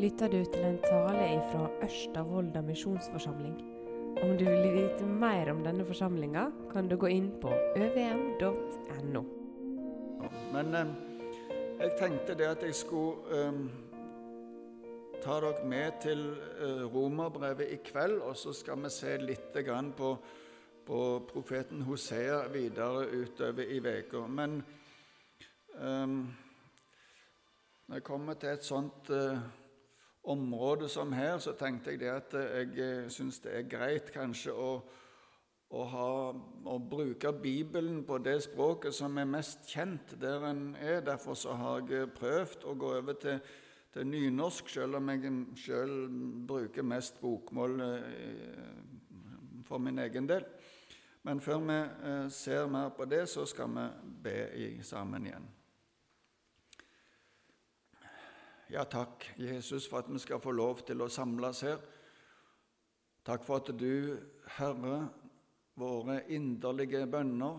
lytter du til en tale fra Ørsta misjonsforsamling. Om du vil vite mer om denne forsamlinga, kan du gå inn på øvm.no. Men eh, jeg tenkte det at jeg skulle eh, ta dere med til eh, romerbrevet i kveld, og så skal vi se litt på, på profeten Hosea videre utover i uka. Men eh, når jeg kommer til et sånt eh, område som her, så tenkte jeg det at jeg eh, syns det er greit kanskje å, å, ha, å, bruke Bibelen på det språket som er mest kjent der en er. Derfor så har jeg prøvd å gå over til, til nynorsk, selv om jeg selv bruker mest bokmål eh, for min egen del. Men før vi eh, ser mer på det, så skal vi be sammen igjen. Ja, takk, Jesus, for at vi skal få lov til å samles her. Takk for at du, Herre, våre inderlige bønner,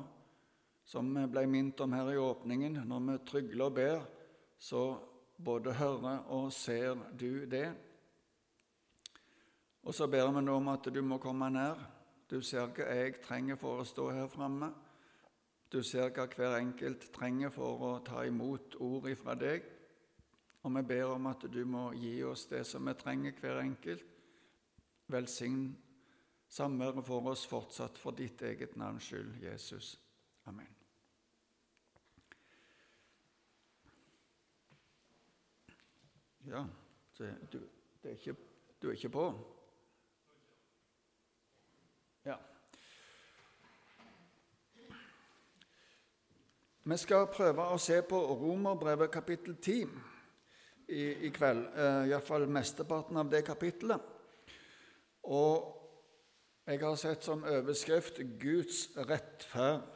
som vi ble minnet om her i åpningen, når vi trygler og ber, så både hører og ser du det. Og så ber vi nå om at du må komme nær. Du ser hva jeg trenger for å stå her framme. Du ser hva hver enkelt trenger for å ta imot ord ifra deg. Og vi ber om at du må gi oss det som vi trenger, hver enkelt. Velsign samværet for oss fortsatt for ditt eget navns skyld, Jesus. Amen. Ja, det, du, det er ikke, du er ikke på? Ja. Vi skal prøve å se på Romerbrevet kapittel 10 i, i kveld. Uh, Iallfall mesteparten av det kapittelet. Og jeg har sett som overskrift 'Guds rettferd'.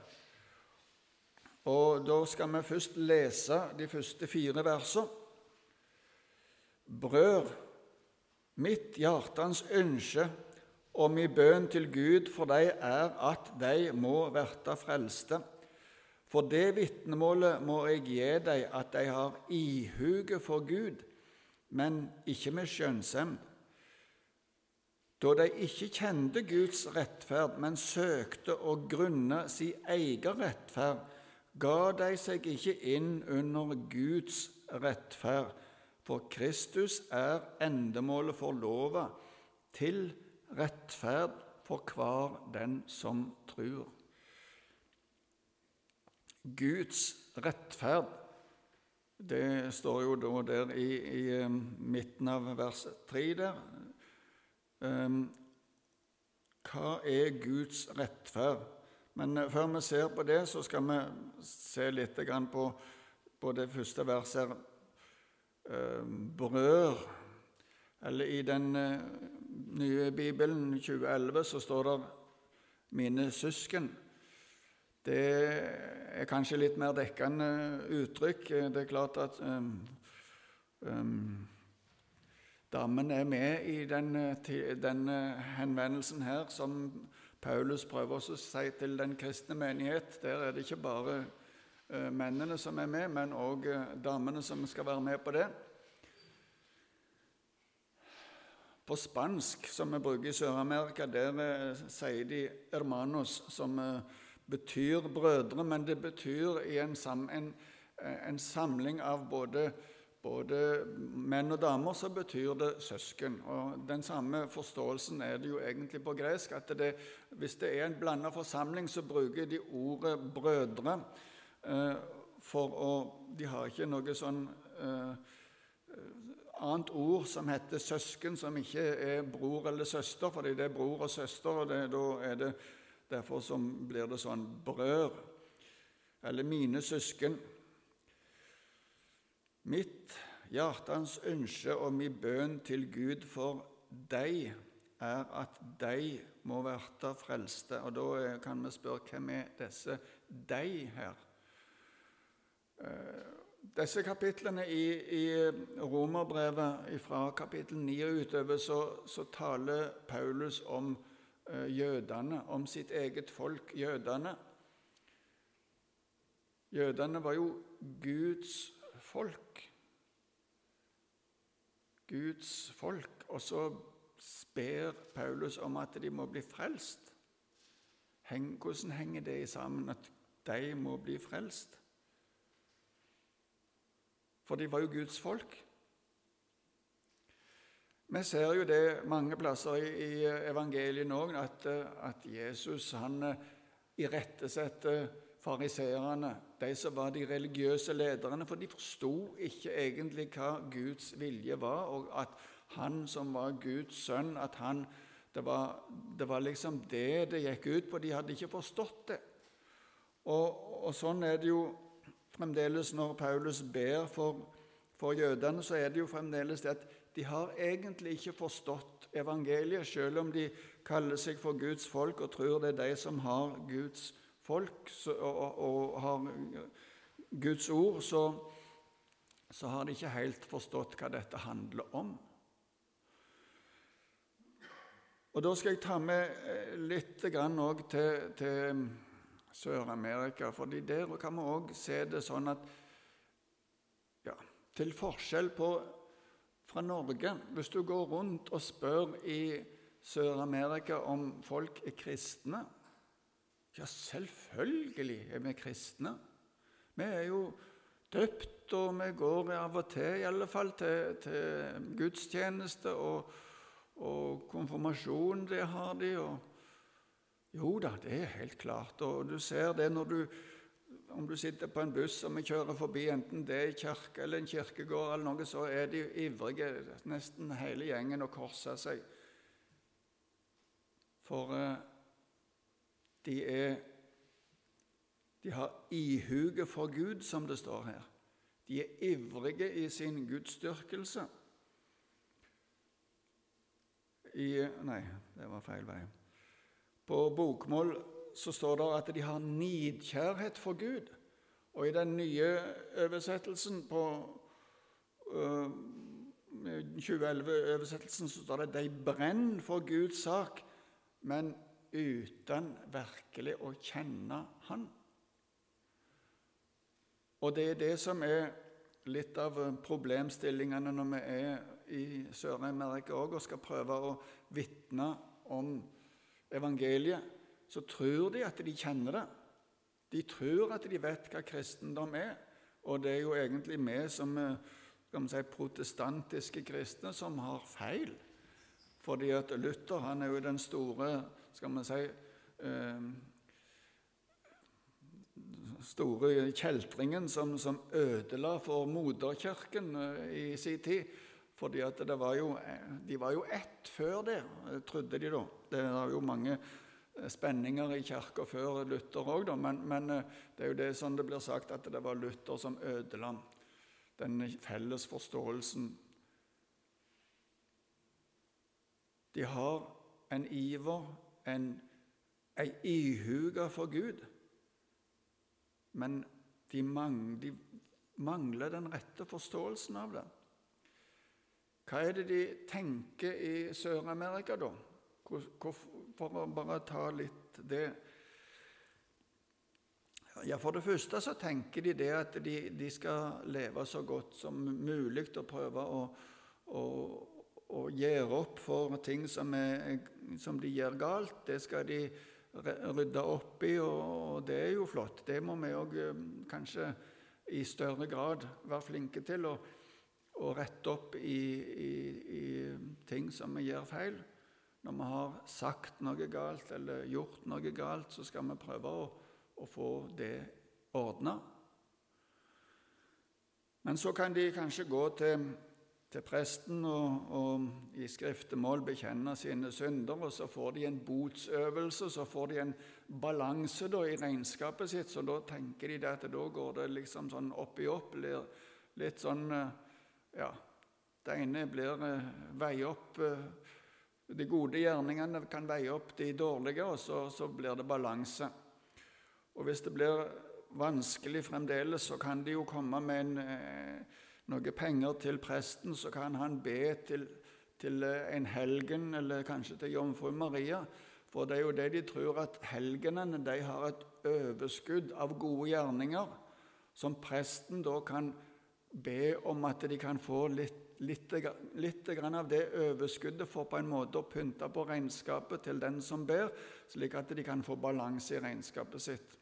Og Da skal vi først lese de første fire versene. Brør, mitt hjertens ønske og mi bønn til Gud for dei er at de må verta frelste. For det vitnemålet må jeg gi deg at de har ihuge for Gud, men ikke med skjønnsemd. Da de ikke kjente Guds rettferd, men søkte å grunne sin egen rettferd, ga de seg ikke inn under Guds rettferd, for Kristus er endemålet for lova, til rettferd for hver den som tror. Guds rettferd. Det står jo da der i, i um, midten av vers 3 der. Um, hva er Guds rettferd? Men uh, før vi ser på det, så skal vi se litt på, på det første verset. her. Brør. Eller i den uh, nye Bibelen, 2011, så står det 'mine søsken'. Det er kanskje litt mer dekkende uttrykk. Det er klart at um, um, dammen er med i denne, den, henvendelsen her, som Paulus prøver å si til den kristne menighet. Der er det ikke bare uh, mennene som er med, men òg uh, damene som skal være med på det. På spansk, som vi bruker i Sør-Amerika, der uh, sier de 'hermanos', som uh, betyr brødre, men det betyr i en, sam, en, en samling av både, både, menn og damer, så betyr det søsken. Og Den samme forståelsen er det jo egentlig på gresk. at det, Hvis det er en blanda forsamling, så bruker de ordet 'brødre'. Eh, for å, De har ikke noe sånn eh, annet ord som heter søsken, som ikke er bror eller søster, fordi det er bror og søster. og det, Da er det Derfor blir det sånn brør, eller mine søsken. Mitt hjertens ønske og min bønn til Gud for deg er at de må verte frelste. Og Da kan vi spørre hvem er disse deg her? Eh, disse kapitlene i, i Romerbrevet fra kapittel 9 og utover så, så taler Paulus om jødene, om sitt eget folk, jødene. Jødene var jo Guds folk. Guds folk, og så ber Paulus om at de må bli frelst. Hvordan henger det sammen at de må bli frelst? For de var jo Guds folk. Vi ser jo det mange plasser i, evangeliet nå, at, at Jesus han eh, irettesetter fariseerne, de som var de religiøse lederne, for de forsto ikke egentlig hva Guds vilje var, og at han som var Guds sønn, at han, det, var, det var liksom det det gikk ut på. De hadde ikke forstått det. Og, og sånn er det jo fremdeles når Paulus ber for, for jødene, så er det jo fremdeles det at de har egentlig ikke forstått evangeliet, selv om de kaller seg for Guds folk og tror det er de som har Guds folk og, har Guds ord, så, så har de ikke helt forstått hva dette handler om. Og Da skal jeg ta med litt litt til, til Sør-Amerika, for der kan vi òg se det sånn at ja, Til forskjell på fra Norge Hvis du går rundt og spør i Sør-Amerika om folk er kristne Ja, selvfølgelig er vi kristne. Vi er jo døpt, og vi går av og til i alle fall til, til gudstjeneste. og og konfirmasjon, det har de. og Jo da, det er helt klart. Og du ser det når du om du sitter på en buss og vi kjører forbi, enten det er en kirke eller en kirkegård, eller noe, så er de ivrige, nesten hele gjengen, og korser seg. For eh, de er De har ihuge for Gud, som det står her. De er ivrige i sin gudsdyrkelse i Nei, det var feil vei. På bokmål så står det at de har nidkjærhet for Gud. Og i den nye oversettelsen på uh, 2011-oversettelsen så står det at de brenner for Guds sak, men uten virkelig å kjenne Han. Og det er det som er litt av problemstillingene når vi er i Sør-Amerika òg og skal prøve å vitne om evangeliet, så tror de at de kjenner det. De tror at de vet hva kristendom er. Og det er jo egentlig vi som skal si, protestantiske kristne som har feil. Fordi at Luther han er jo den store skal vi si, eh, store kjeltringen som, som ødela for moderkirken eh, i sin tid. Fordi at var jo, De var jo ett før det, trodde de da. Det er jo mange eh, spenninger i kirka før Luther òg, men, men, eh, det er jo det sånn det blir sagt at det var Luther som ødela den felles forståelsen. De har en iver, en, en ihuga for Gud, men de, mang, de mangler den rette forståelsen av det. Hva er det de tenker i Sør-Amerika, da? For å bare ta litt det Ja, For det første så tenker de det at de, de skal leve så godt som mulig og prøve å, å, å gjøre opp for ting som, er, som, de gjør galt. Det skal de rydde opp i, og det er jo flott. Det må vi òg eh, kanskje i større grad være flinke til. å, å rette opp i, i, i, ting som vi gjør feil. Når vi har sagt noe galt eller gjort noe galt, så skal vi prøve å, å få det ordna. Men så kan de kanskje gå til, til presten og, og i skriftemål bekjenne sine synder, og så får de en botsøvelse, så får de en balanse da, i regnskapet sitt. Så da tenker de at da går det liksom sånn opp i opp, litt sånn eh, ja, det ene blir eh, veie opp eh, De gode gjerningene kan veie opp de dårlige, og så, så blir det balanse. Og hvis det blir vanskelig fremdeles, så kan de jo komme med en, eh, noe penger til presten, så kan han be til, til en helgen, eller kanskje til jomfru Maria. For det er jo det de tror, at helgenene de har et overskudd av gode gjerninger som presten da kan be om at de kan få litt, litt, litt av det overskuddet for på en måte å pynte på regnskapet til den som ber, slik at de kan få balanse i regnskapet sitt.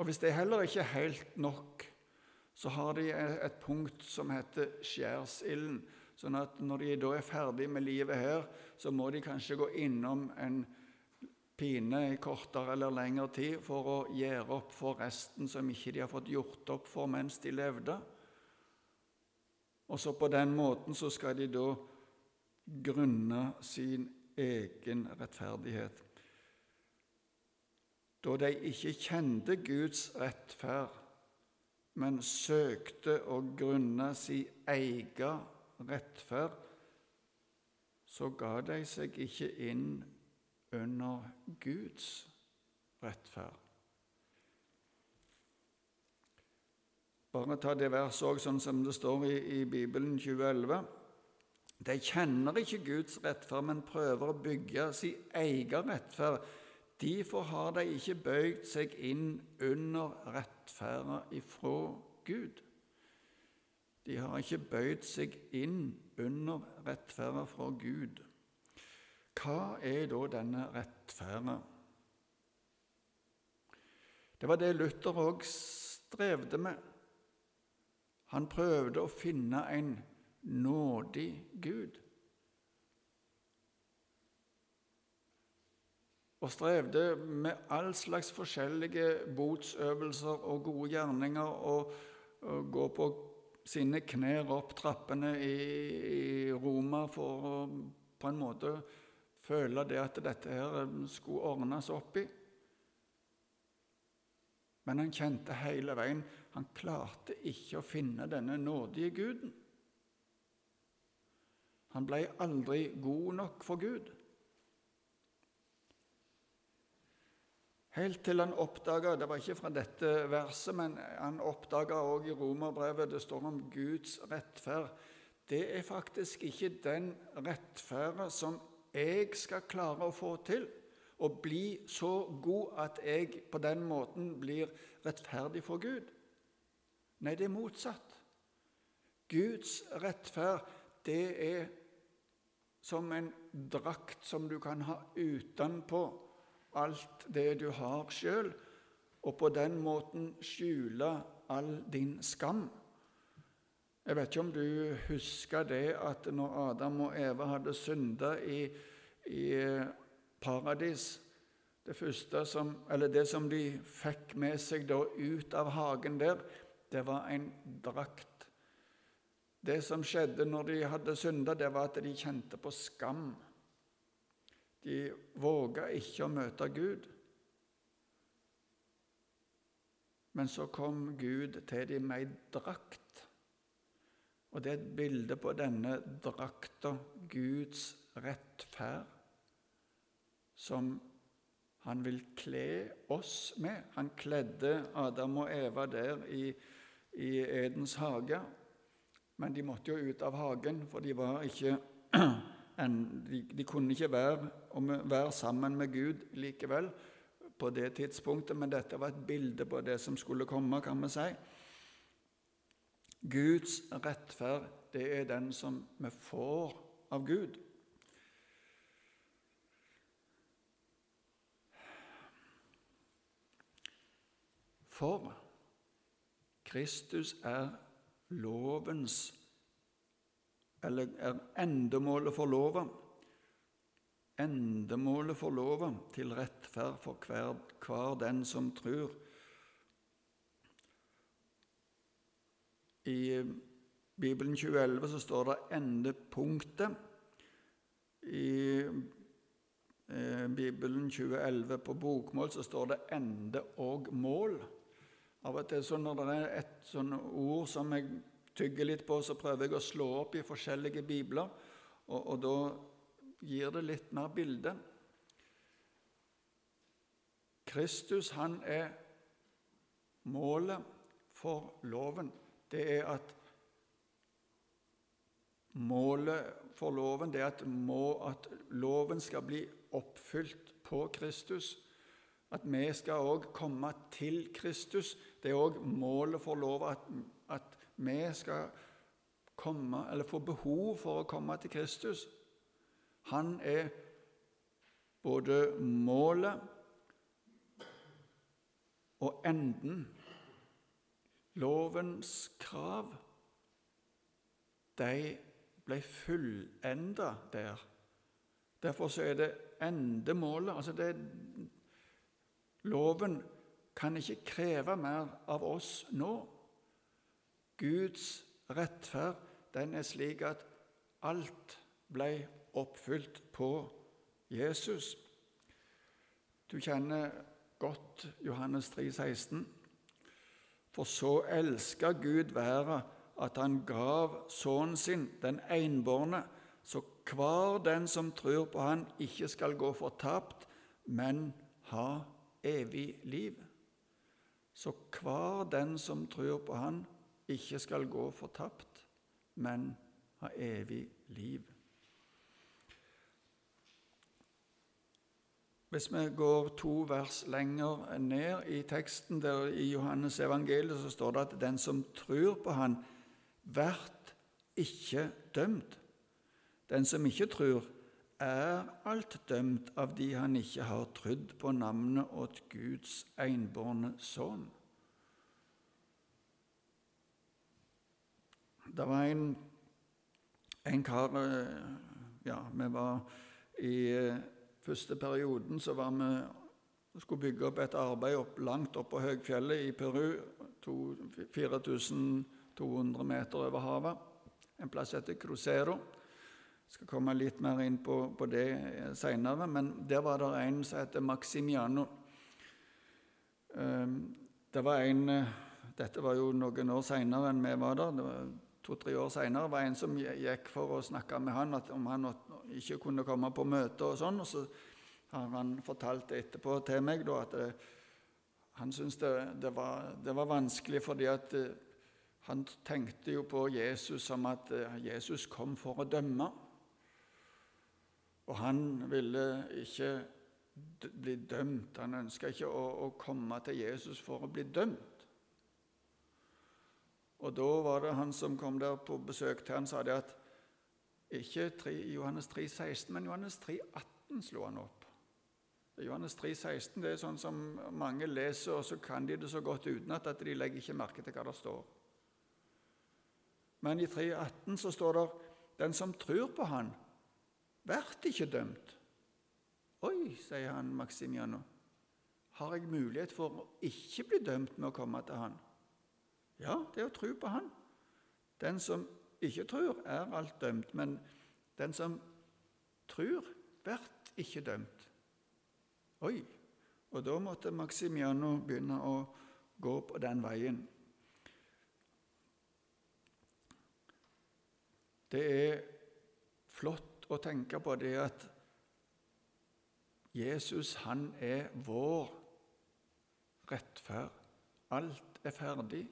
Og Hvis det heller ikke er helt nok, så har de et punkt som heter skjærsilden. Sånn at når de da er ferdig med livet her, så må de kanskje gå innom en pine i kortere eller lengre tid for å gjøre opp for resten som ikke de har fått gjort opp for mens de levde. Og så på den måten så skal de da grunne sin egen rettferdighet. Da de ikke kjente Guds rettferd, men søkte å grunne sin egen rettferd, så ga de seg ikke inn under Guds rettferd. Bare ta det verset òg sånn som det står i, i Bibelen 2011. De kjenner ikke Guds rettferd, men prøver å bygge sin egen rettferd. Derfor har de ikke bøyd seg inn under rettferda ifra Gud. De har ikke bøyd seg inn under rettferda fra Gud. Hva er da denne rettferda? Det var det Luther òg strevde med. Han prøvde å finne en nådig Gud. Og strevde med all slags forskjellige botsøvelser og gode gjerninger og, og gå på sine knær opp trappene i, i Roma for å på en måte føle det at dette her skulle ordnes opp i. Men han kjente hele veien han klarte ikke å finne denne nådige guden. Han ble aldri god nok for Gud. Helt til han oppdaga Det var ikke fra dette verset, men han oppdaga òg i romerbrevet det står om Guds rettferd. Det er faktisk ikke den rettferden som jeg skal klare å få til å bli så god at jeg på den måten blir rettferdig for Gud. Nei, det er motsatt. Guds rettferd, det er som en drakt som du kan ha utenpå alt det du har sjøl, og på den måten skjule all din skam. Jeg vet ikke om du husker det at når Adam og Eva hadde synda i, i paradis det, som, det som de fikk med seg da ut av hagen der, det var en drakt. Det som skjedde når de hadde synda, det var at de kjente på skam. De våga ikke å møte Gud. Men så kom Gud til dem med ei drakt og det er et bilde på denne drakta, Guds rettferd, som han vil kle oss med. Han kledde Adam og Eva der i, i Edens hage. Men de måtte jo ut av hagen, for de, ikke, de, de kunne ikke være, være, sammen med Gud likevel på det tidspunktet. Men dette var et bilde på det som skulle komme, kan vi si. Guds rettferd, det er den som vi får av Gud. For Kristus er lovens Eller er endemålet for lova. Endemålet for lova til rettferd for hver, hver den som tror. I Bibelen 2011 så står det 'endepunktet'. I eh, Bibelen 2011 på bokmål så står det 'ende og mål'. Av og til når det er et sånn ord som jeg tygger litt på, så prøver jeg å slå opp i forskjellige bibler, og, og da gir det litt mer bilde. Kristus, han er målet for loven det er at målet for loven det er at, må, at loven skal bli oppfylt på Kristus. At vi skal òg komme til Kristus. Det er òg målet for lova, at, at vi skal komme, eller få behov for å komme til Kristus. Han er både målet og enden. Lovens krav, de ble fullenda der. Derfor er det endemålet. altså det, Loven kan ikke kreve mer av oss nå. Guds rettferd den er slik at alt ble oppfylt på Jesus. Du kjenner godt Johannes 3, 16. For så elska Gud verden at han gav sønnen sin, den enbårne, så hver den som tror på Han, ikke skal gå fortapt, men ha evig liv. Så hver den som tror på Han, ikke skal gå fortapt, men ha evig liv. Hvis vi går to vers lenger ned i teksten, der i Johannes evangeliet, så står det at den som tror på Han, blir ikke dømt. Den som ikke tror, er alt dømt av de han ikke har trudd på navnet åt Guds enbårne sønn. Det var en, en kar eh, Ja, vi var i eh, første perioden så var vi skulle bygge opp et arbeid opp, langt opp på høgfjellet i Peru, 4200 meter over havet, en plass heter Crucero. Skal komme litt mer inn på, på det seinere, men der var det en som heter Maximiano. Ehm, det var en, eh, Dette var jo noen år seinere enn vi var der. det var To-tre år seinere var en som gikk for å snakke med han om han ikke kunne komme på møte. og sånn, og Så har han fortalt etterpå til meg da, at det, eh, han syntes det, det, det, var, vanskelig fordi at eh, han tenkte jo på Jesus som at Jesus kom for å dømme. Og han ville ikke bli dømt. Han ønska ikke å, å, komme til Jesus for å bli dømt. Og da var det han som kom der på besøk til han sa det at ikke 3, Johannes 3, 16, men Johannes 3, 18 slo han opp. Johannes 3, 16 det er sånn som mange leser, og så kan de det så godt utenat at de legger ikke merke til hva det står. Men i 3, 18 så står det 'Den som tror på Han, Vert ikke dømt. Oi, sier han Maximiano. Har jeg mulighet for å ikke bli dømt med å komme til han? Ja, det er å tro på han. Den som ikke tror, er alt dømt. Men den som tror, blir ikke dømt. Oi! Og da måtte Maximiano begynne å gå på den veien. Det er flott å tenke på, det at Jesus, han er vår rettferd. Alt er ferdig.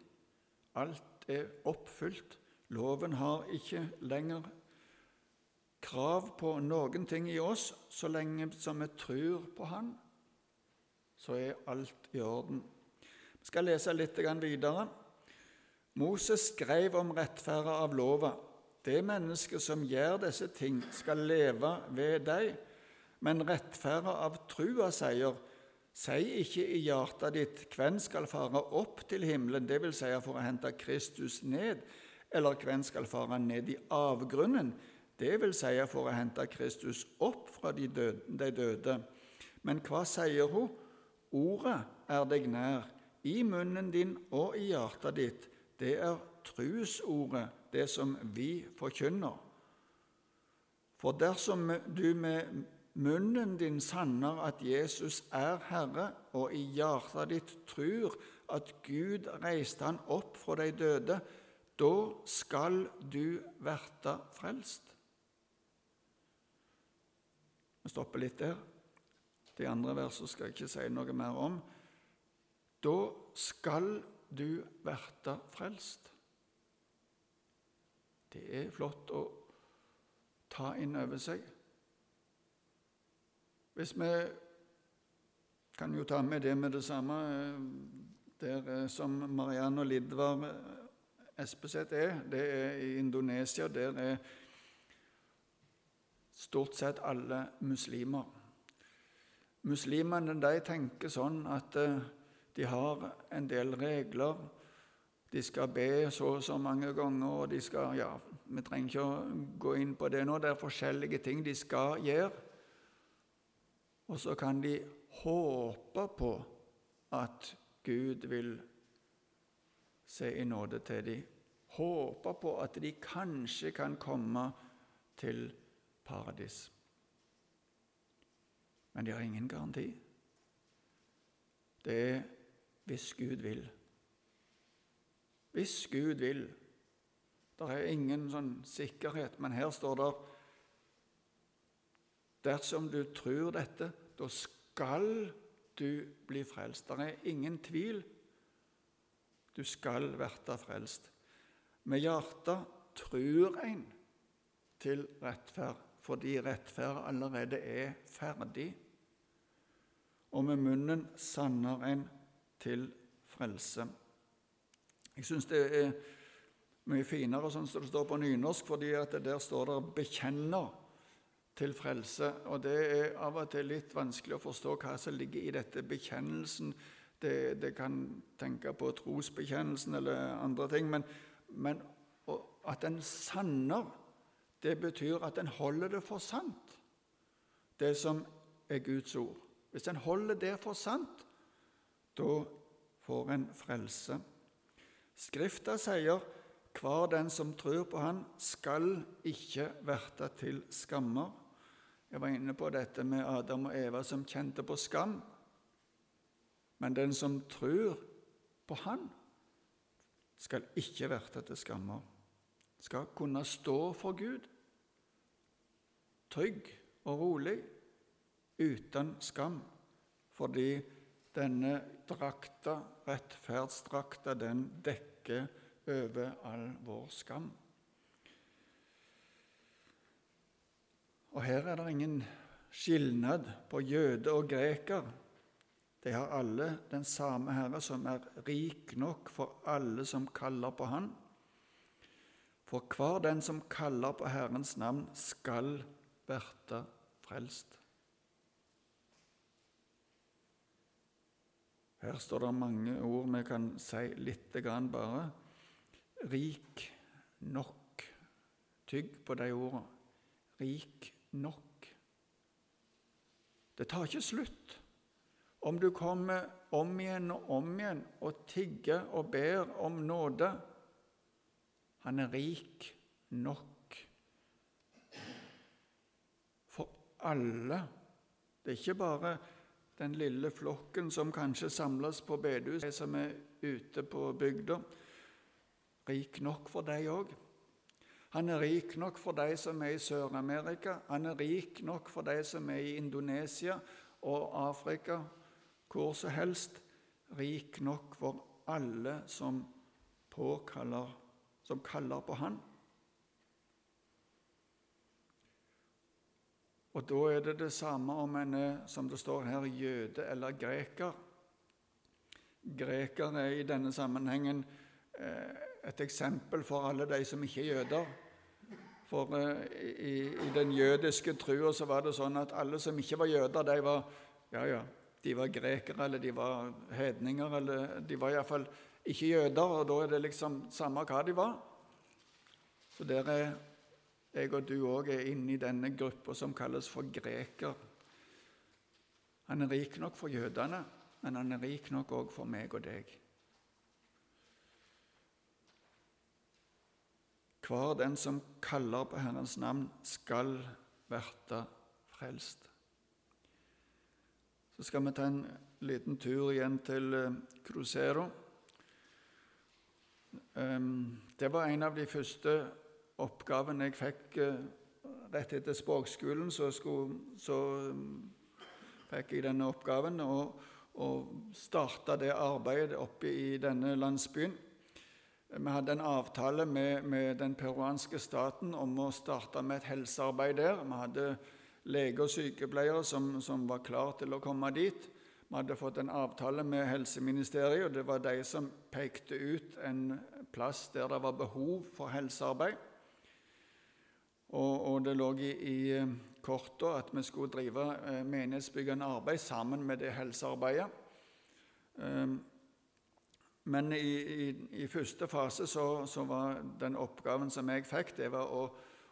Alt er oppfylt. Loven har ikke lenger krav på noen ting i oss. Så lenge som vi tror på Han, så er alt i orden. Vi skal lese litt videre. Moses skrev om rettferda av lova det mennesket som gjør disse ting, skal leve ved deg. Men rettferda av trua sier, si ikke i hjertet ditt hvem skal fare opp til himmelen, dvs. Si for å hente Kristus ned, eller hvem skal fare ned i avgrunnen, dvs. Si for å hente Kristus opp fra de døde, de døde. Men hva sier hun? Ordet er deg nær, i munnen din og i hjertet ditt. Det er trusordet det som vi forkynner. For dersom du med munnen din sanner at Jesus er Herre, og i hjertet ditt tror at Gud reiste han opp fra de døde, da skal du verte frelst. Vi stopper litt der. De andre versene skal jeg ikke si noe mer om. Da skal du verte frelst. Det er flott å ta inn over seg. Hvis vi kan jo ta med det med det samme. Der som Marianne og Lidvar Espeseth er, det er i Indonesia. Der er stort sett alle muslimer. Muslimene de tenker sånn at de har en del regler. De skal be så og så mange ganger, og de skal Ja, vi trenger ikke å gå inn på det nå. Det er forskjellige ting de skal gjøre. Og så kan de håpe på at Gud vil se i nåde til dem. Håpe på at de kanskje kan komme til paradis. Men de har ingen garanti. Det er hvis Gud vil. Hvis Gud vil. Det er ingen sånn sikkerhet, men her står det Dersom du tror dette, da skal du bli frelst. Det er ingen tvil. Du skal bli frelst. Med hjertet tror en til rettferd, fordi rettferd allerede er ferdig. Og med munnen sanner en til frelse. Jeg syns det er mye finere sånn som det står på nynorsk, fordi at der står det 'bekjenner' til frelse. Og det er av og til litt vanskelig å forstå hva som ligger i dette bekjennelsen. Det, det kan tenke på trosbekjennelsen eller andre ting, men, men at en sanner, det betyr at en holder det for sant, det som er Guds ord. Hvis en holder det for sant, da får en frelse. Skrifta sier hver den som tror på Han, skal ikke verte til skammer. Jeg var inne på dette med Adam og Eva som kjente på skam. Men den som tror på Han, skal ikke verte til skammer. Skal kunne stå for Gud, trygg og rolig, uten skam, fordi denne drakta, rettferdsdrakta, den dekker over all vår skam. Og her er det ingen skilnad på jøde og greker. De har alle den samme Herre, som er rik nok for alle som kaller på Han. For hver den som kaller på Herrens navn, skal verte frelst. Her står det mange ord vi kan si litt grann bare. Rik nok. Tygg på de ordene. Rik nok. Det tar ikke slutt. Om du kommer om igjen og om igjen og tigger og ber om nåde Han er rik nok for alle. Det er ikke bare den lille flokken som kanskje samles på bedehus, de som er ute på bygda. Rik nok for deg òg. Han er rik nok for de som er i Sør-Amerika. Han er rik nok for de som er i Indonesia og Afrika, hvor som helst. Rik nok for alle som påkaller, som kaller på Han. Og da er det det samme om en er, som det står her, jøde eller greker. Greker er i denne sammenhengen eh, et eksempel for alle de som ikke er jøder. For eh, i, i, den jødiske trua så var det sånn at alle som ikke var jøder, de var, ja, ja, de var grekere eller de var hedninger. eller De var iallfall ikke jøder, og da er det liksom samme hva de var. Så der er jeg og du òg er inne i denne gruppa som kalles for greker. Han er rik nok for jødene, men han er rik nok òg for meg og deg. Hver den som kaller på Herrens navn, skal verte frelst. Så skal vi ta en liten tur igjen til eh, Crucero. Ehm, det var en av de første oppgaven jeg fikk eh, rett etter språkskolen, så, skulle, så mm, fikk jeg denne oppgaven å starte det arbeidet oppe i denne landsbyen. Vi hadde en avtale med, med, den peruanske staten om å starte med et helsearbeid der. Vi hadde leger og sykepleiere som, som var klar til å komme dit. Vi hadde fått en avtale med Helseministeriet, og det var de som pekte ut en plass der det var behov for helsearbeid. Og, og det lå i, i eh, kortet at vi skulle drive eh, menighetsbyggende arbeid sammen med det helsearbeidet. Um, men i, i, i, første fase så, så, var den oppgaven som jeg fikk, det var å,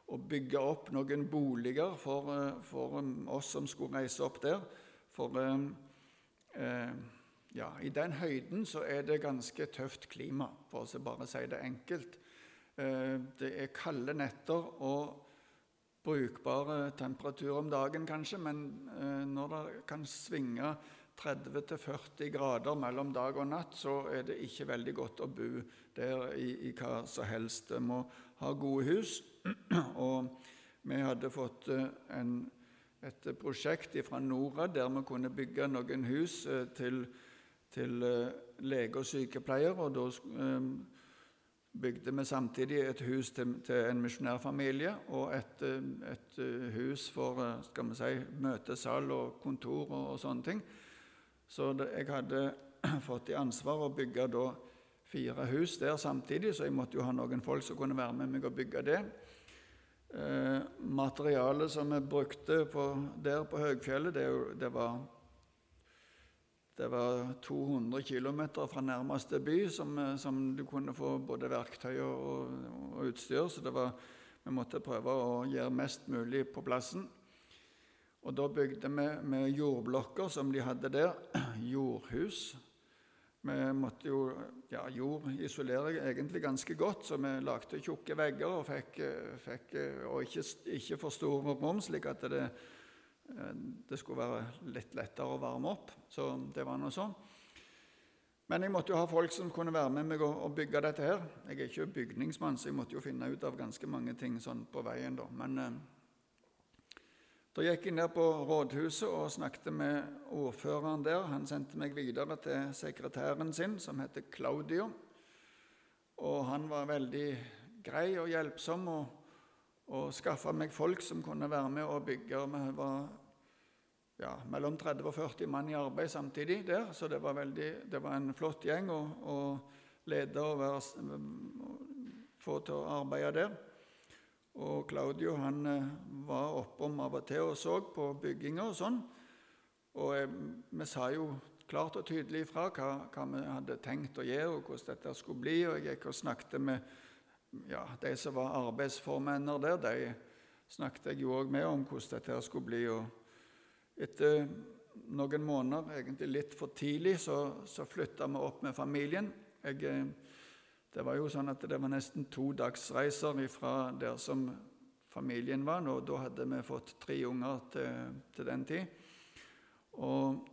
å bygge opp noen boliger for, eh, for, oss som skulle reise opp der. For eh, ja, i den høyden så er det ganske tøft klima, for å bare si det enkelt. Uh, det er kalde netter og brukbare temperatur om dagen, kanskje, men eh, når det kan svinge 30-40 grader mellom dag og natt, så er det ikke veldig godt å bo der i, i hva som helst. Det må ha gode hus. Og vi hadde fått eh, en, et prosjekt fra Norad der vi kunne bygge noen hus eh, til, til lege og sykepleier. og da bygde vi samtidig et hus til, til en misjonærfamilie og et, eh, et, eh, hus for eh, skal vi si, møtesal og kontor og, og sånne ting. Så det, jeg hadde fått i ansvar å bygge da fire hus der samtidig, så jeg måtte jo ha noen folk som kunne være med meg og bygge det. Eh, materialet som vi brukte på, der på Høgfjellet, det, det var det var 200 km fra nærmeste by som, eh, som, du kunne få både verktøy og, og, utstyr. Så var, vi måtte prøve å gjøre mest mulig på plassen. Og da bygde vi med jordblokker som de hadde der, jordhus. Vi måtte jo ja, Jord isolere egentlig ganske godt, så vi lagde tjukke vegger og, fikk, eh, fikk, eh, og ikke, ikke for store rom, slik at det det skulle være litt lettere å varme opp. Så det var noe sånn. Men jeg måtte jo ha folk som kunne være med meg og, bygge dette her. Jeg er ikke bygningsmann, så jeg måtte jo finne ut av ganske mange ting sånn på veien. da. Men eh, da gikk jeg ned på rådhuset og snakket med ordføreren der. Han sendte meg videre til sekretæren sin, som heter Claudio. Og han var veldig grei og hjelpsom. og og skaffa meg folk som kunne være med og bygge. Vi var ja, mellom 30 og 40 mann i arbeid samtidig der, så det var, veldig, det var en flott gjeng å, å lede og være, få til å arbeide der. Og Claudio han eh, var oppom av og til og så på bygginga og sånn. Og jeg, vi sa jo klart og tydelig ifra hva, hva, vi hadde tenkt å gjøre, og hvordan dette skulle bli. Og jeg gikk og snakket med ja, de som var arbeidsformenner der, de snakket jeg jo òg med om hvordan dette skulle bli. Og etter noen måneder, egentlig litt for tidlig, så, så flytta vi opp med familien. Jeg, eh, det var jo sånn at det var nesten to dagsreiser fra der som familien var. Og da hadde vi fått tre unger til, til den tid. Og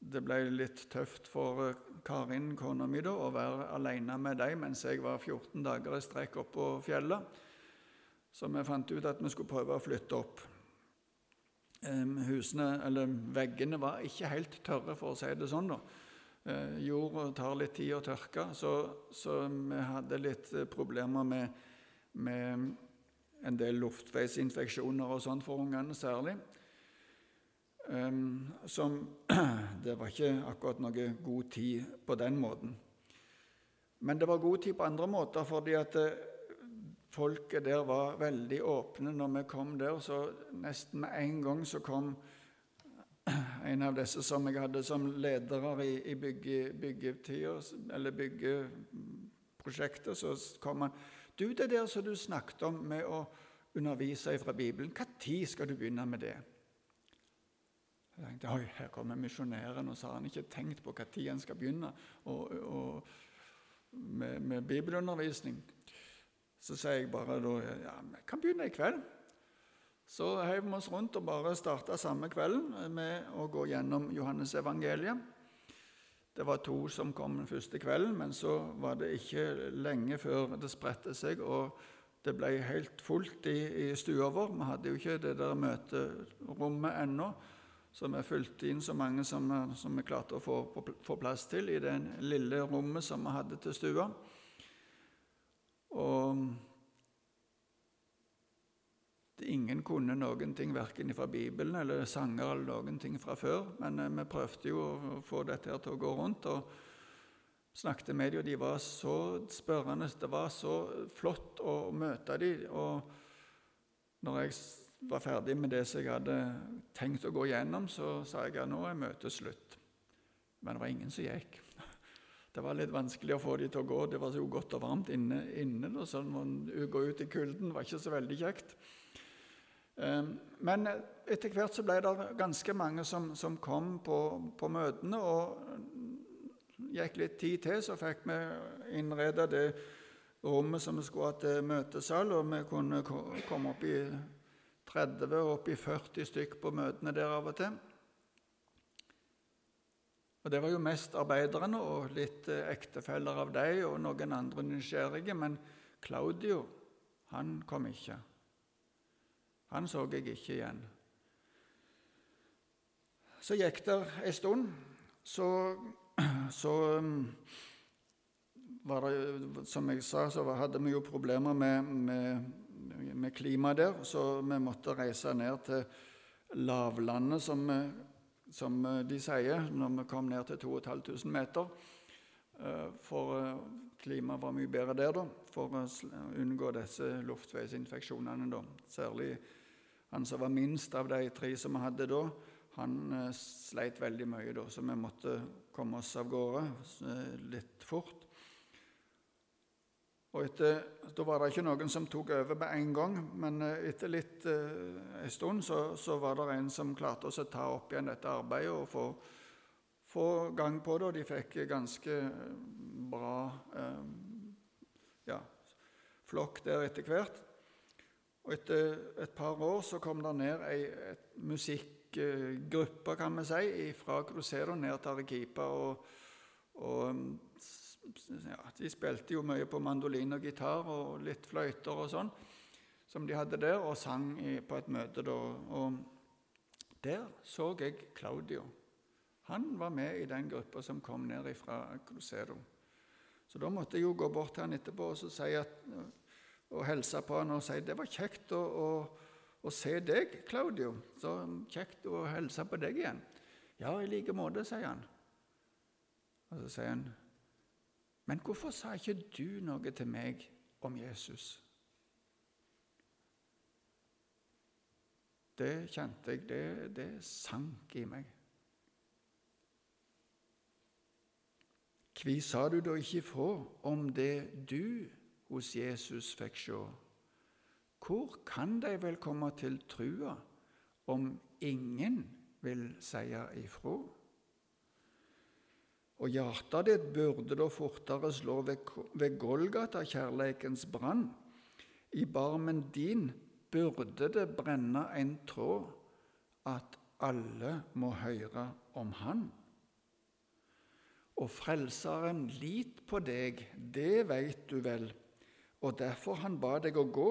det ble litt tøft for eh, Karin, kona mi, å være alene med dem mens jeg var 14 dager i strekk opp på fjellet. Så vi fant ut at vi skulle prøve å flytte opp. Husene, eller Veggene var ikke helt tørre, for å si det sånn. da. Eh, Jorda tar litt tid å tørke, så, så vi hadde litt problemer med, med en del luftveisinfeksjoner og sånn for ungene særlig. Um, som Det var ikke akkurat noe god tid på den måten. Men det var god tid på andre måter, fordi at eh, folket der var veldig åpne når vi kom der. Så nesten med en gang så kom en av disse som jeg hadde som ledere i, i bygge, byggetida, eller byggeprosjektet, så kom han Du, det der som du snakket om med å undervise fra Bibelen, når skal du begynne med det? Jeg tenkte oi, her kommer misjonæren, og så har han ikke tenkt på når han skal begynne og, og, med, med, bibelundervisning. Så sier jeg bare da ja, vi kan begynne i kveld. Så heiv vi oss rundt og bare starta samme kvelden med å gå gjennom Johannes evangeliet. Det var to som kom den første kvelden, men så var det ikke lenge før det spredte seg, og det ble helt fullt i, i stua vår. Vi hadde jo ikke det der møterommet ennå. Så vi fulgte inn så mange som, som vi klarte å få, få, plass til i det lille rommet som vi hadde til stua. Og ingen kunne noen ting verken fra Bibelen eller sanger eller noen ting fra før. Men eh, vi prøvde jo å få dette her til å gå rundt. og snakket med dem, og de var så spørrende. Det var så flott å møte dem. Og når jeg var ferdig med det som jeg hadde tenkt å gå gjennom, så sa jeg at nå er møtet slutt. Men det var ingen som gikk. Det var litt vanskelig å få dem til å gå. Det var så godt og varmt inne. inne da, så man gå ut i kulden var ikke så veldig kjekt. Ehm, men etter hvert så ble det ganske mange som, som kom på, på, møtene. Og gikk litt tid til, så fikk vi innreda det rommet som vi skulle ha til møtesal, og vi kunne komme opp i 30 og opp i 40 stykk på møtene der av og til. Og Det var jo mest arbeiderne og litt eh, ektefeller av dem og noen andre nysgjerrige. Men Claudio, han kom ikke. Han så jeg ikke igjen. Så gikk det ei stund. Så, så det, Som jeg sa, så hadde vi jo problemer med, med med klimaet der, så vi måtte reise ned til lavlandet, som, som de sier, når vi kom ned til 2500 meter. Eh, for eh, klimaet var mye bedre der, da, for å unngå disse luftveisinfeksjonene. Da. Særlig han som var minst av de tre som vi hadde da, han eh, sleit veldig mye da, så vi måtte komme oss av gårde litt fort. Og etter, Da var det ikke noen som tok over med en gang, men eh, etter litt eh, en stund så, så, var det en som klarte å ta opp igjen dette arbeidet og få, få gang på det. Og de fikk ganske bra eh, ja, flokk der etter hvert. Og etter et par år så kom det ned ei musikkgruppe, kan vi si, fra Crucero ned til Arequipa. og, og ja, De spilte jo mye på mandolin og gitar og litt fløyter og sånn, som de hadde der, og sang i, på et møte da. Og der så jeg Claudio. Han var med i den gruppa som kom ned fra Cruzedo. Så da måtte jeg jo gå bort til han etterpå og, si at, og hilse på han og si det var kjekt å, å, å se deg, Claudio. Så kjekt å hilse på deg igjen. Ja, i like måte, sier han. Og så sier han men hvorfor sa ikke du noe til meg om Jesus? Det kjente jeg, det, det sank i meg. Kvi sa du da ikke ifra om det du hos Jesus fikk se? Hvor kan de vel komme til trua om ingen vil seie ifra? Og hjertet ditt burde da fortere slå ved Golgata, kjærleikens brann. I barmen din burde det brenne en tråd, at alle må høre om Han. Og Frelseren lit på deg, det veit du vel, og derfor han ba deg å gå.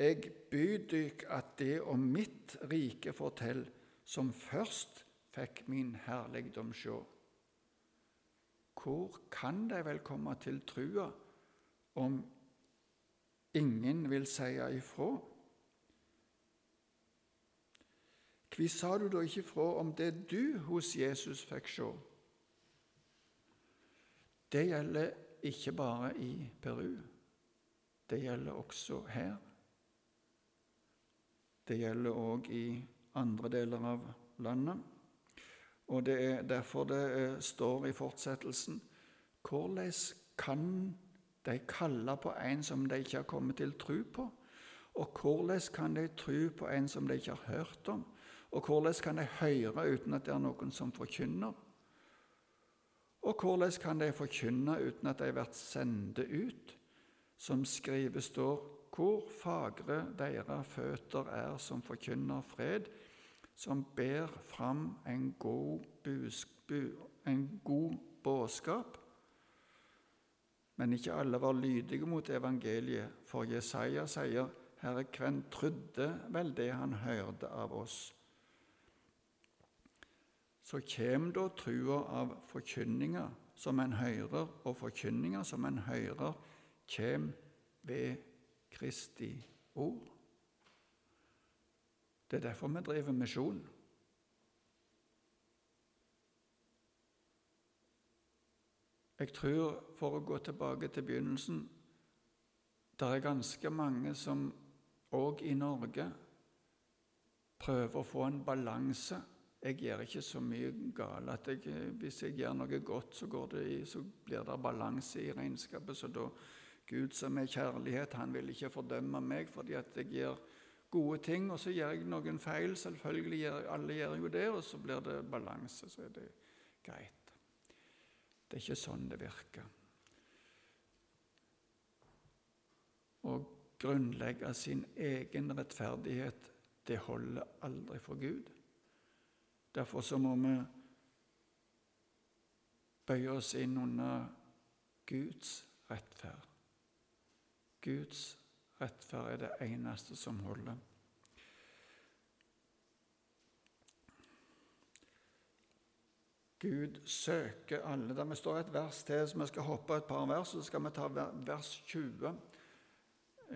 Jeg byr dykk at det om mitt rike fortell, som først fikk min herligdom sjå. Hvor kan de vel komme til trua om ingen vil seie ifra? Hvorfor sa du da ikke fra om det du hos Jesus fikk se? Det gjelder ikke bare i Peru. Det gjelder også her. Det gjelder òg i andre deler av landet. Og det er derfor det eh, står i fortsettelsen Hvordan kan de kalle på en som de ikke har kommet til tro på? Og hvordan kan de tro på en som de ikke har hørt om? Og hvordan kan de høre uten at det er noen som forkynner? Og hvordan kan de forkynne uten at de blir sendt ut? Som skrives står, hvor fagre deres føtter er som forkynner fred, som ber fram en god, god budskap. Men ikke alle var lydige mot evangeliet, for Jesaja sier, 'Herre, hvem trodde vel det han hørte av oss?' Så kjem da trua av forkynninga som en hører, og forkynninga som en hører, kjem ved Kristi ord. Det er derfor vi driver misjon. Jeg tror, for å gå tilbake til begynnelsen, det er ganske mange som òg i Norge prøver å få en balanse. Jeg gjør ikke så mye galt at jeg, hvis jeg gjør noe godt, så, det i, så blir det balanse i regnskapet. Så da Gud som er kjærlighet, han vil ikke fordømme meg fordi at jeg gjør gode ting, og så gjør jeg noen feil. Selvfølgelig gjør alle gjør jo det, og så blir det balanse. Så er det greit. Det er ikke sånn det virker. Å grunnlegge sin egen rettferdighet, det holder aldri for Gud. Derfor så må vi bøye oss inn under Guds rettferd. Guds rettferd er det eneste som holder. Gud søker alle. Der vi står et vers til, så vi skal hoppe et par vers, så skal vi ta vers 20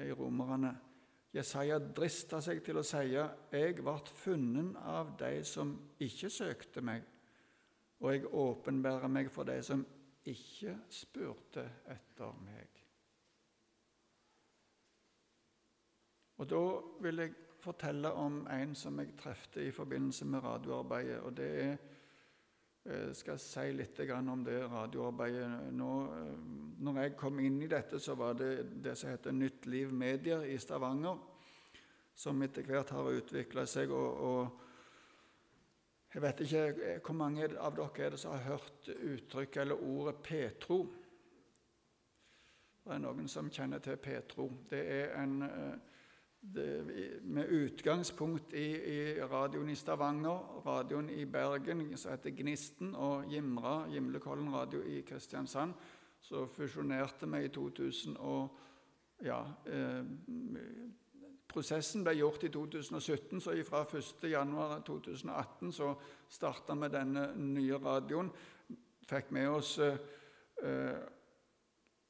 i Romerne. Jesaja drista seg til å si, 'Jeg ble funnet av de som ikke søkte meg', 'og jeg åpenbærer meg for de som ikke spurte etter meg'. Og Da vil jeg fortelle om en som jeg trefte i forbindelse med radioarbeidet. og det er jeg eh, skal si litt om det radioarbeidet nå. Eh, når jeg kom inn i dette, så var det det som heter Nytt Liv Medier i Stavanger, som etter hvert har utvikla seg. Og, og, jeg vet ikke eh, hvor mange av dere er det som har hørt uttrykket eller ordet Petro. Det er noen som kjenner til Petro. Det er en det, med utgangspunkt i, i, radioen i Stavanger, radioen i Bergen, som heter Gnisten, og Gimra, Gimlekollen radio i Kristiansand, så fusjonerte vi i 2000 og ja, eh, Prosessen ble gjort i 2017, så fra 1.1.2018 så starta vi denne nye radioen. Fikk med oss eh,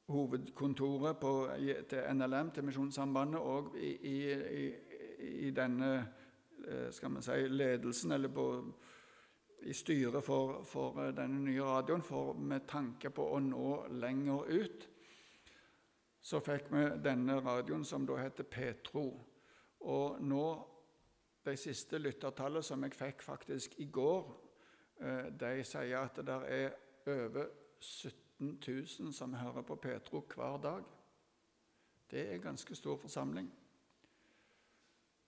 hovedkontoret på, til NLM, til Misjonssambandet, og i, i, i, denne eh, skal vi si, ledelsen, eller på, i styret for, for, eh, denne nye radioen, for med tanke på å nå lenger ut, så fikk vi denne radioen som da heter Petro. Og nå, de siste lyttertallene som jeg fikk faktisk i går, eh, de sier at det er over 70 17 000 som hører på Petro hver dag. Det er en ganske stor forsamling.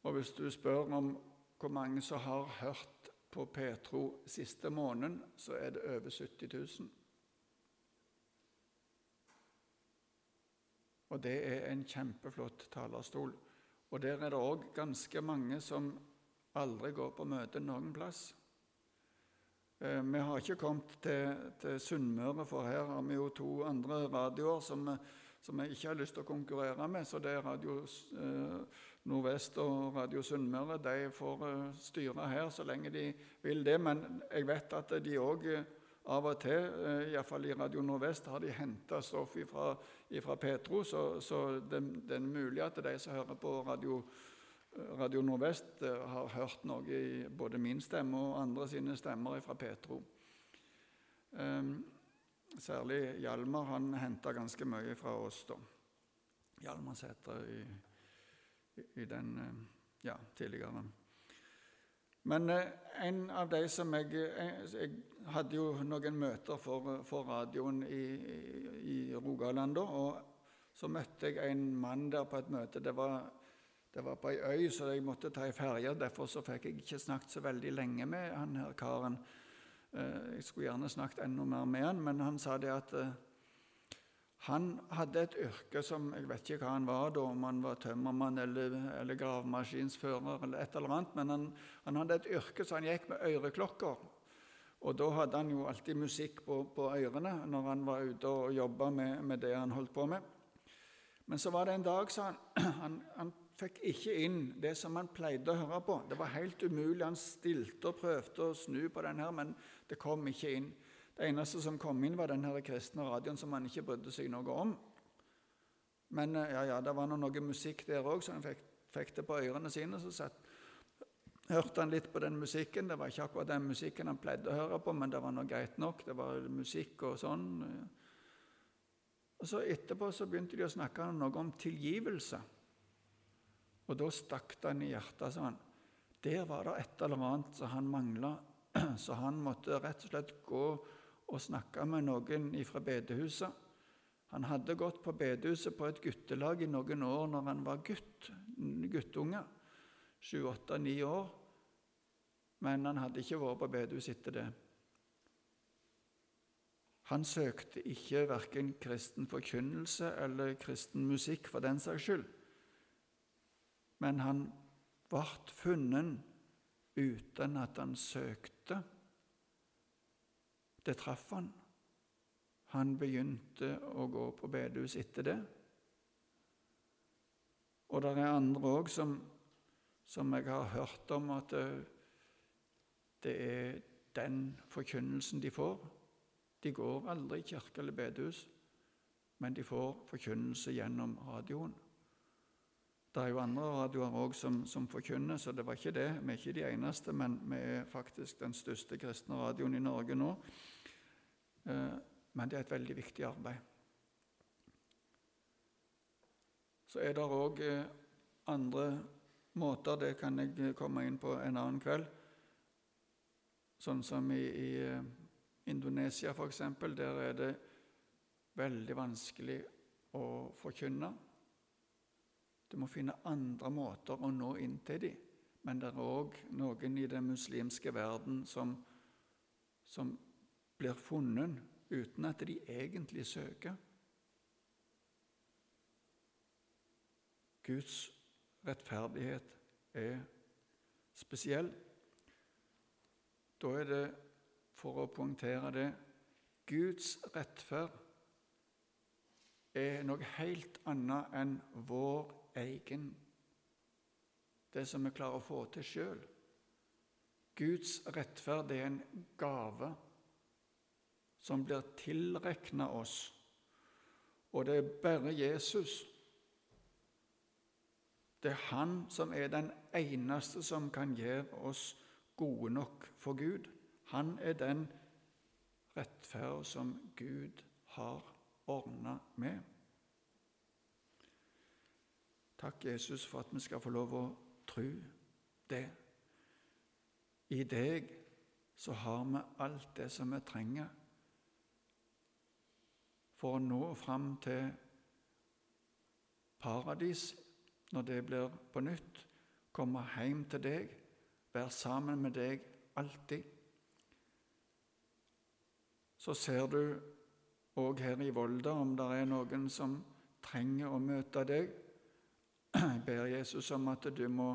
Og hvis du spør om hvor mange som har hørt på Petro siste måneden, så er det over 70 000. Og det er en kjempeflott talerstol. Og der er det òg ganske mange som aldri går på møte noen plass. Eh, vi har ikke kommet til, til Sunnmøre, for her har vi jo to andre radioer som, som jeg ikke har lyst til å konkurrere med. Så det er Radio eh, Nordvest og Radio Sunnmøre. De får eh, styre her så lenge de vil det. Men jeg vet at de òg av og til, iallfall i Radio Nordvest, har de henta stoff fra Petro. Så, så det, det, er mulig at de som hører på Radio Nordvest, Radio Nordvest eh, har hørt noe i både min stemme og andre sine stemmer fra Petro. Um, særlig Hjalmar han henta ganske mye fra oss da. Hjalmar Sætre i, i, i, den eh, ja, tidligere. Men eh, en av de som jeg, jeg hadde jo noen møter for, for radioen i, i Rogaland da. Og så møtte jeg en mann der på et møte. Det var det var på ei øy, så jeg måtte ta ei ferje. Derfor så fikk jeg ikke snakket så veldig lenge med han her karen. Eh, jeg skulle gjerne snakket enda mer med han, men han sa det at eh, han hadde et yrke som Jeg vet ikke hva han var da, om han var tømmermann eller, eller gravemaskinsfører eller et eller annet, men han, han, hadde et yrke så han gikk med øreklokker. Og da hadde han jo alltid musikk på, på ørene når han var ute og jobba med, med, det han holdt på med. Men så var det en dag, sa han, han, han fikk ikke inn det som han pleide å høre på. Det var helt umulig. Han stilte og prøvde å snu på den her, men det kom ikke inn. Det eneste som kom inn, var den her kristne radioen som han ikke brydde seg noe om. Men eh, ja, ja, det var noe musikk der òg, så han fikk, fikk, det på ørene sine. Så satt, hørte han litt på den musikken. Det var ikke akkurat den musikken han pleide å høre på, men det var noe greit nok. Det var musikk og sånn. Og så Etterpå så begynte de å snakke noe om tilgivelse. Og da stakk det han i hjertet, sa han. Der var det et eller annet som han mangla, så han måtte rett og slett gå og snakke med noen fra bedehuset. Han hadde gått på bedehuset på et guttelag i noen år når han var gutt, guttunge, sju, åtte, ni år. Men han hadde ikke vært på bedehus etter det. Han søkte ikke verken kristen forkynnelse eller kristen musikk for den saks skyld. Men han ble funnet uten at han søkte. Det traff han. Han begynte å gå på bedehus etter det. Og det er andre òg som, som, jeg har hørt om at det, det er den forkynnelsen de får. De går aldri i kirke eller bedehus, men de får forkynnelse gjennom radioen. Det er jo andre radioer òg som, som, forkynner, så det var ikke det. Vi er ikke de eneste, men vi er faktisk den største kristne radioen i Norge nå. Eh, men det er et veldig viktig arbeid. Så er det òg eh, andre måter, det kan jeg komme inn på en annen kveld. Sånn som i, i eh, Indonesia, f.eks. Der er det veldig vanskelig å forkynne. Du må finne andre måter å nå inn til dem. Men det er òg noen i den muslimske verden som, som blir funnet uten at de egentlig søker. Guds rettferdighet er spesiell. Da er det, for å poengtere det, Guds rettferd er noe helt annet enn vår egen, det som vi klarer å få til sjøl. Guds rettferd er en gave som blir tilrekna oss. Og det er bare Jesus. Det er Han som er den eneste som kan gjøre oss gode nok for Gud. Han er den rettferd som Gud har ordna med. Takk, Jesus, for at vi skal få lov å tro det. I deg så har vi alt det som vi trenger for å nå fram til paradis når det blir på nytt. Komme hjem til deg, være sammen med deg alltid. Så ser du òg her i Volda om det er noen som trenger å møte deg. Jeg ber Jesus om at du må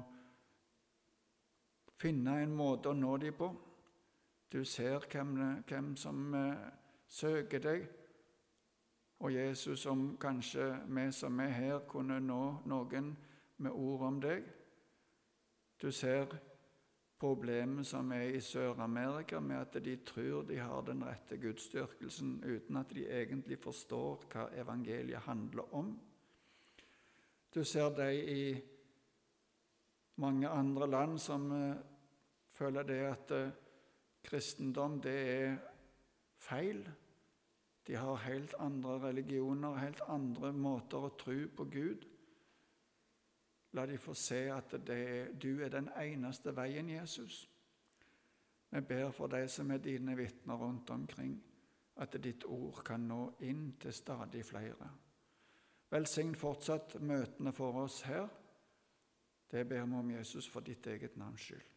finne en måte å nå dem på. Du ser hvem, hvem som eh, søker deg. Og Jesus, om kanskje vi som er her, kunne nå noen med ord om deg. Du ser problemet som er i Sør-Amerika, med at de tror de har den rette gudsdyrkelsen uten at de egentlig forstår hva evangeliet handler om. Du ser de i mange andre land som uh, føler det at uh, kristendom det er feil. De har helt andre religioner, helt andre måter å tro på Gud. La de få se at er, du er den eneste veien, Jesus. Vi ber for de som er dine vitner rundt omkring, at ditt ord kan nå inn til stadig flere. Velsign fortsatt møtene for oss her. Det ber vi om Jesus for ditt eget navns skyld.